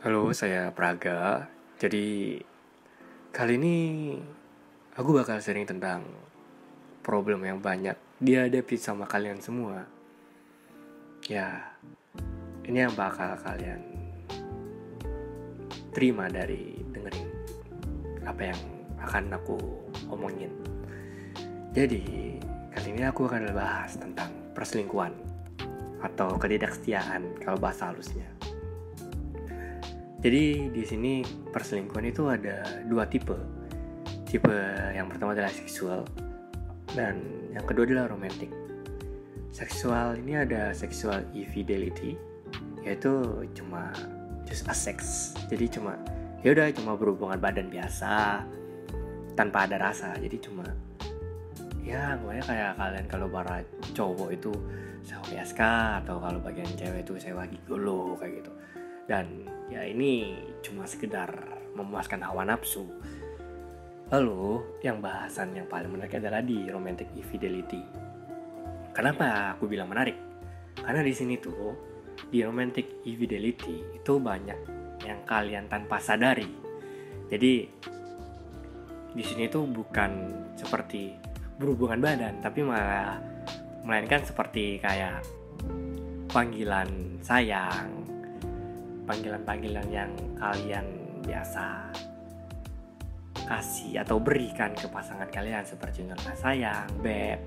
Halo, saya Praga. Jadi kali ini aku bakal sharing tentang problem yang banyak dihadapi sama kalian semua. Ya, ini yang bakal kalian terima dari dengerin apa yang akan aku omongin. Jadi, kali ini aku akan bahas tentang perselingkuhan atau ketidaksetiaan kalau bahasa halusnya. Jadi di sini perselingkuhan itu ada dua tipe. Tipe yang pertama adalah seksual dan yang kedua adalah romantic. Seksual ini ada sexual infidelity yaitu cuma just a sex. Jadi cuma ya udah cuma berhubungan badan biasa tanpa ada rasa. Jadi cuma ya gue kayak kalian kalau para cowok itu sewa PSK atau kalau bagian cewek itu sewa gigolo kayak gitu dan ya ini cuma sekedar memuaskan hawa nafsu. Lalu yang bahasan yang paling menarik adalah di romantic infidelity. Kenapa aku bilang menarik? Karena di sini tuh di romantic infidelity itu banyak yang kalian tanpa sadari. Jadi di sini tuh bukan seperti berhubungan badan tapi malah melainkan seperti kayak panggilan sayang panggilan-panggilan yang kalian biasa kasih atau berikan ke pasangan kalian seperti contohnya sayang, beb,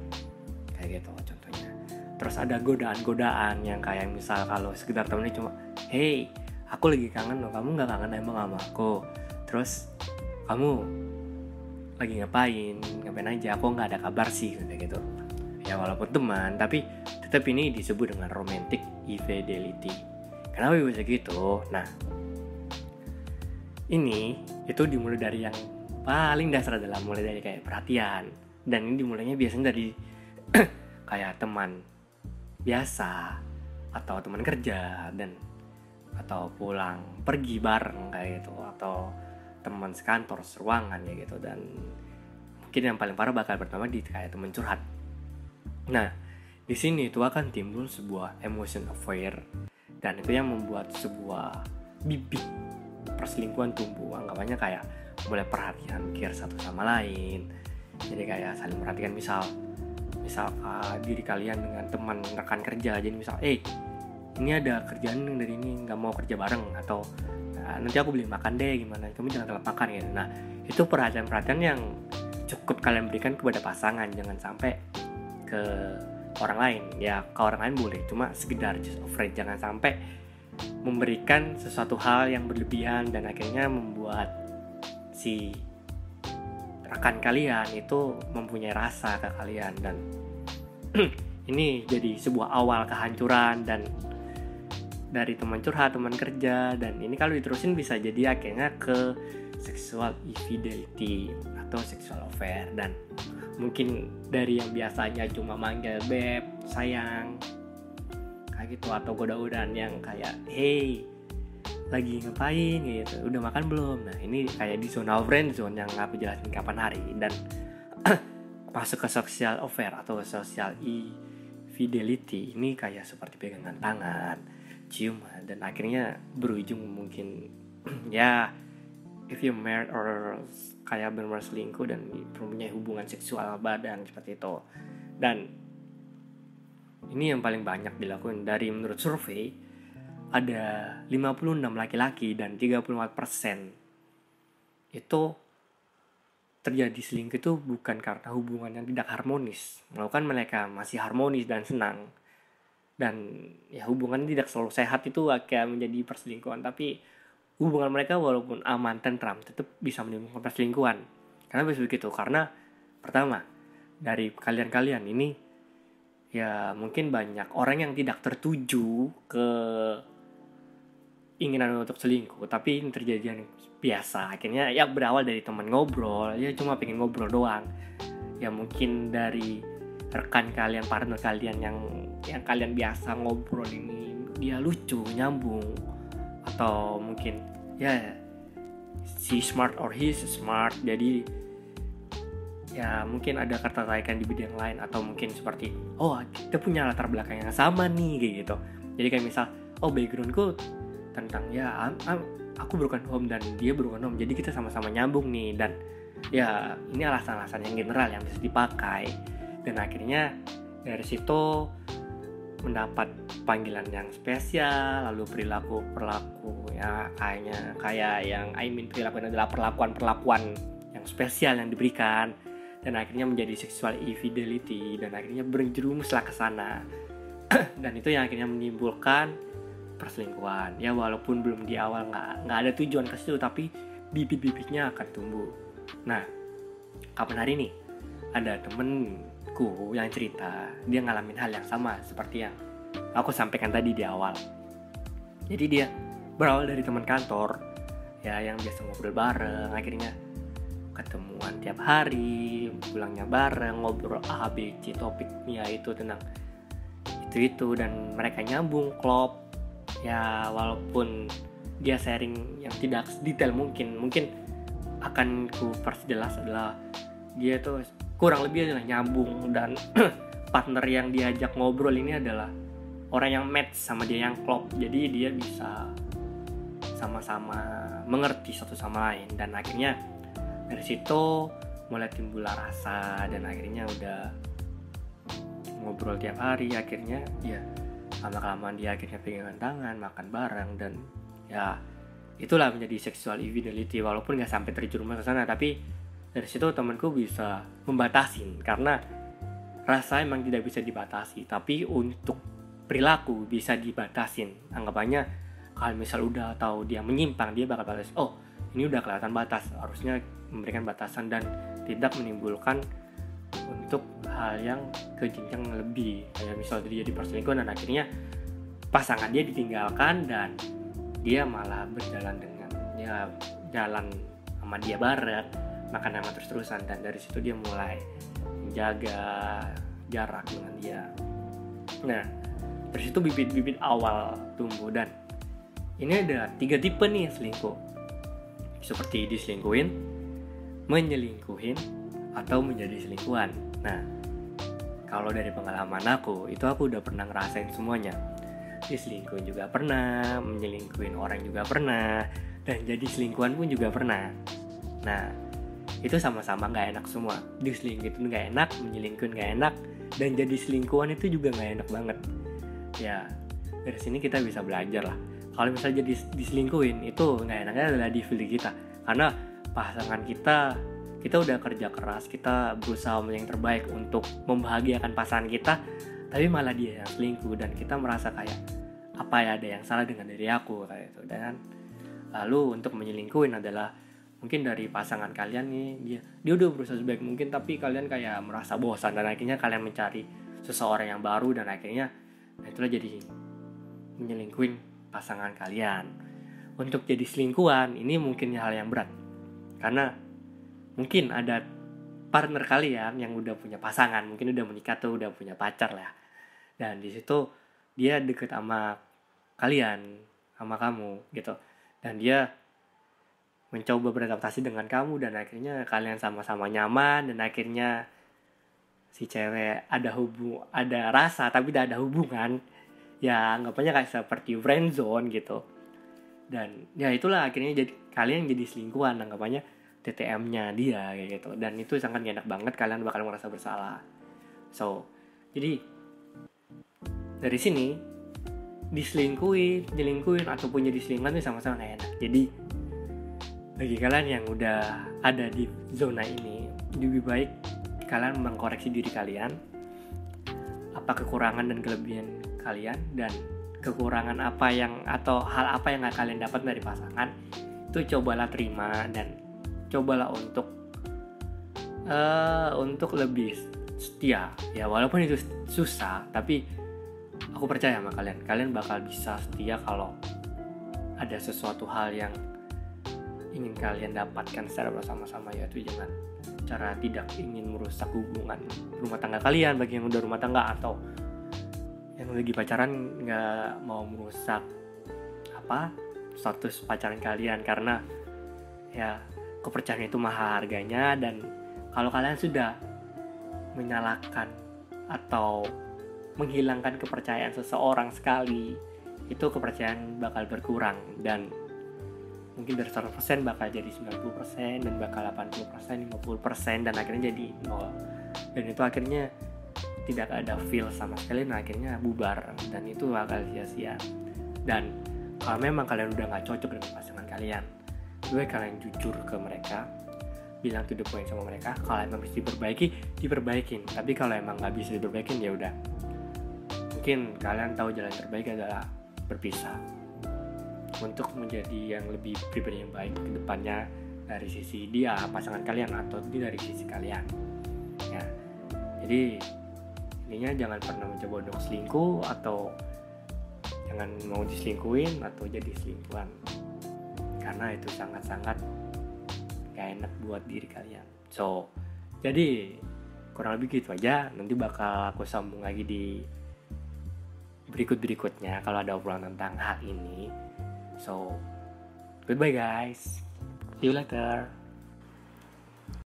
kayak gitu contohnya. Terus ada godaan-godaan yang kayak misal kalau sekedar temennya cuma, hey, aku lagi kangen loh, kamu nggak kangen emang sama aku. Terus kamu lagi ngapain, ngapain aja, aku nggak ada kabar sih kayak gitu. Ya walaupun teman, tapi tetap ini disebut dengan romantic infidelity Kenapa bisa gitu? Nah, ini itu dimulai dari yang paling dasar adalah mulai dari kayak perhatian dan ini dimulainya biasanya dari kayak teman biasa atau teman kerja dan atau pulang pergi bareng kayak gitu atau teman sekantor seruangan ya gitu dan mungkin yang paling parah bakal pertama di kayak teman curhat. Nah, di sini itu akan timbul sebuah emotion affair dan itu yang membuat sebuah bibit perselingkuhan tumbuh. Anggapannya kayak mulai perhatian care satu sama lain. Jadi kayak saling perhatikan misal misal uh, diri kalian dengan teman rekan kerja. Jadi misal eh ini ada kerjaan dari ini nggak mau kerja bareng atau nah, nanti aku beli makan deh gimana? Kamu jangan telat makan gitu. Nah itu perhatian-perhatian yang cukup kalian berikan kepada pasangan. Jangan sampai ke orang lain. Ya ke orang lain boleh cuma sekedar just afraid. Jangan sampai memberikan sesuatu hal yang berlebihan dan akhirnya membuat si rekan kalian itu mempunyai rasa ke kalian. Dan ini jadi sebuah awal kehancuran dan dari teman curhat, teman kerja. Dan ini kalau diterusin bisa jadi akhirnya ke sexual infidelity atau sexual affair. Dan mungkin dari yang biasanya cuma manggil beb sayang kayak gitu atau goda-godaan yang kayak hey lagi ngapain? gitu. Udah makan belum? Nah ini kayak di zona friend zone yang nggak jelasin kapan hari. Dan masuk ke social affair atau social fidelity ini kayak seperti pegangan tangan ciuman dan akhirnya berujung mungkin ya if you married or kayak benar selingkuh dan punya hubungan seksual badan seperti itu. Dan ini yang paling banyak dilakukan dari menurut survei ada 56 laki-laki dan 34% itu terjadi selingkuh itu bukan karena hubungan yang tidak harmonis. Melakukan mereka masih harmonis dan senang. Dan ya hubungan tidak selalu sehat itu akan menjadi perselingkuhan. Tapi hubungan mereka walaupun aman tentram tetap bisa menimbulkan perselingkuhan. Karena bisa begitu karena pertama dari kalian-kalian ini ya mungkin banyak orang yang tidak tertuju ke inginan untuk selingkuh. Tapi ini terjadi yang biasa akhirnya ya berawal dari teman ngobrol ya cuma pengen ngobrol doang. Ya mungkin dari rekan kalian partner kalian yang yang kalian biasa ngobrol ini dia lucu nyambung atau mungkin ya si smart or he smart. Jadi ya mungkin ada kata kaitan di bidang lain atau mungkin seperti oh kita punya latar belakang yang sama nih kayak gitu. Jadi kayak misal oh backgroundku tentang ya I'm, I'm, aku broken home dan dia broken home jadi kita sama-sama nyambung nih. Dan ya ini alasan-alasan yang general yang bisa dipakai. Dan akhirnya dari situ mendapat panggilan yang spesial lalu perilaku perilaku ya kayaknya kayak yang I mean perilaku adalah perlakuan perlakuan yang spesial yang diberikan dan akhirnya menjadi sexual infidelity dan akhirnya berjerumuslah ke sana. Dan itu yang akhirnya menimbulkan perselingkuhan. Ya walaupun belum di awal nggak nggak ada tujuan ke situ tapi bibit-bibitnya akan tumbuh. Nah kapan hari ini? Ada temenku yang cerita dia ngalamin hal yang sama seperti yang aku sampaikan tadi di awal. Jadi dia berawal dari teman kantor ya yang biasa ngobrol bareng akhirnya ketemuan tiap hari pulangnya bareng ngobrol A B C topiknya itu tentang itu itu dan mereka nyambung klop. Ya walaupun dia sharing yang tidak detail mungkin mungkin akan ku perjelas adalah dia tuh kurang lebih adalah nyambung dan partner yang diajak ngobrol ini adalah orang yang match sama dia yang klop. Jadi dia bisa sama-sama mengerti satu sama lain dan akhirnya dari situ mulai timbul rasa dan akhirnya udah ngobrol tiap hari. Akhirnya ya lama kelamaan dia akhirnya pegangan tangan makan bareng dan ya itulah menjadi sexual infidelity. Walaupun nggak sampai terjerumus ke sana tapi dari situ temanku bisa membatasin karena rasa emang tidak bisa dibatasi. Tapi untuk perilaku bisa dibatasin. Anggapannya kalau misal udah tahu dia menyimpang dia bakal batas oh ini udah kelihatan batas harusnya memberikan batasan dan tidak menimbulkan untuk hal yang ke lebih. Kayak misal dia di perselingkuhan dan akhirnya pasangan dia ditinggalkan dan dia malah berjalan dengan ya jalan sama dia barat makan sama terus-terusan dan dari situ dia mulai menjaga jarak dengan dia nah dari situ bibit-bibit awal tumbuh dan ini ada tiga tipe nih selingkuh seperti diselingkuhin menyelingkuhin atau menjadi selingkuhan. Nah, kalau dari pengalaman aku, itu aku udah pernah ngerasain semuanya. Diselingkuhin juga pernah, menyelingkuhin orang juga pernah, dan jadi selingkuhan pun juga pernah. Nah, itu sama-sama gak enak semua. Diselingkuhin gak enak, menyelingkuhin gak enak, dan jadi selingkuhan itu juga gak enak banget. Ya, dari sini kita bisa belajar lah. Kalau misalnya jadi diselingkuhin, itu gak enaknya adalah di diri kita. Karena pasangan kita kita udah kerja keras kita berusaha yang terbaik untuk membahagiakan pasangan kita tapi malah dia yang selingkuh dan kita merasa kayak apa ya ada yang salah dengan diri aku kayak itu dan lalu untuk menyelingkuhin adalah mungkin dari pasangan kalian nih dia dia udah berusaha sebaik mungkin tapi kalian kayak merasa bosan dan akhirnya kalian mencari seseorang yang baru dan akhirnya nah itulah jadi menyelingkuhin pasangan kalian. Untuk jadi selingkuhan ini mungkin hal yang berat. Karena mungkin ada partner kalian yang udah punya pasangan mungkin udah menikah tuh udah punya pacar lah. Dan di situ dia deket sama kalian sama kamu gitu. Dan dia mencoba beradaptasi dengan kamu dan akhirnya kalian sama-sama nyaman dan akhirnya si cewek ada hubung ada rasa tapi tidak ada hubungan. Ya anggapannya kayak seperti friend zone gitu. Dan ya itulah akhirnya jadi kalian jadi selingkuhan anggapannya TTM-nya dia kayak gitu. Dan itu sangat enak banget kalian bakal merasa bersalah. So jadi dari sini diselingkuin, nyelingkuin ataupun jadi selingkuhan itu sama-sama gak enak. Jadi bagi kalian yang udah ada di zona ini lebih baik kalian mengkoreksi diri kalian apa kekurangan dan kelebihan kalian dan kekurangan apa yang atau hal apa yang gak kalian dapat dari pasangan itu cobalah terima dan cobalah untuk uh, untuk lebih setia. Ya walaupun itu susah tapi aku percaya sama kalian. Kalian bakal bisa setia kalau ada sesuatu hal yang ingin kalian dapatkan secara bersama-sama yaitu jangan cara tidak ingin merusak hubungan rumah tangga kalian bagi yang udah rumah tangga atau yang lagi pacaran nggak mau merusak apa status pacaran kalian. Karena ya kepercayaan itu mahal harganya dan kalau kalian sudah menyalahkan atau menghilangkan kepercayaan seseorang sekali itu kepercayaan bakal berkurang. Dan mungkin dari 100% bakal jadi 90% dan bakal 80% 50% dan akhirnya jadi nol. Dan itu akhirnya tidak ada feel sama sekali dan akhirnya bubar dan itu bakal sia-sia. Dan kalau memang kalian udah nggak cocok dengan pasangan kalian gue kalian jujur ke mereka bilang to the point sama mereka kalau emang bisa diperbaiki diperbaikin. Tapi kalau emang nggak bisa diperbaikin ya udah. Mungkin kalian tahu jalan terbaik adalah berpisah untuk menjadi yang lebih pribadi yang baik ke depannya dari sisi dia pasangan kalian atau dari sisi kalian. Ya. Jadi intinya jangan pernah mencoba untuk selingkuh atau jangan mau diselingkuin atau jadi selingkuhan. Karena itu sangat-sangat gak enak buat diri kalian. So jadi kurang lebih gitu aja. Nanti bakal aku sambung lagi di berikut-berikutnya kalau ada obrolan tentang hal ini so goodbye guys. See you later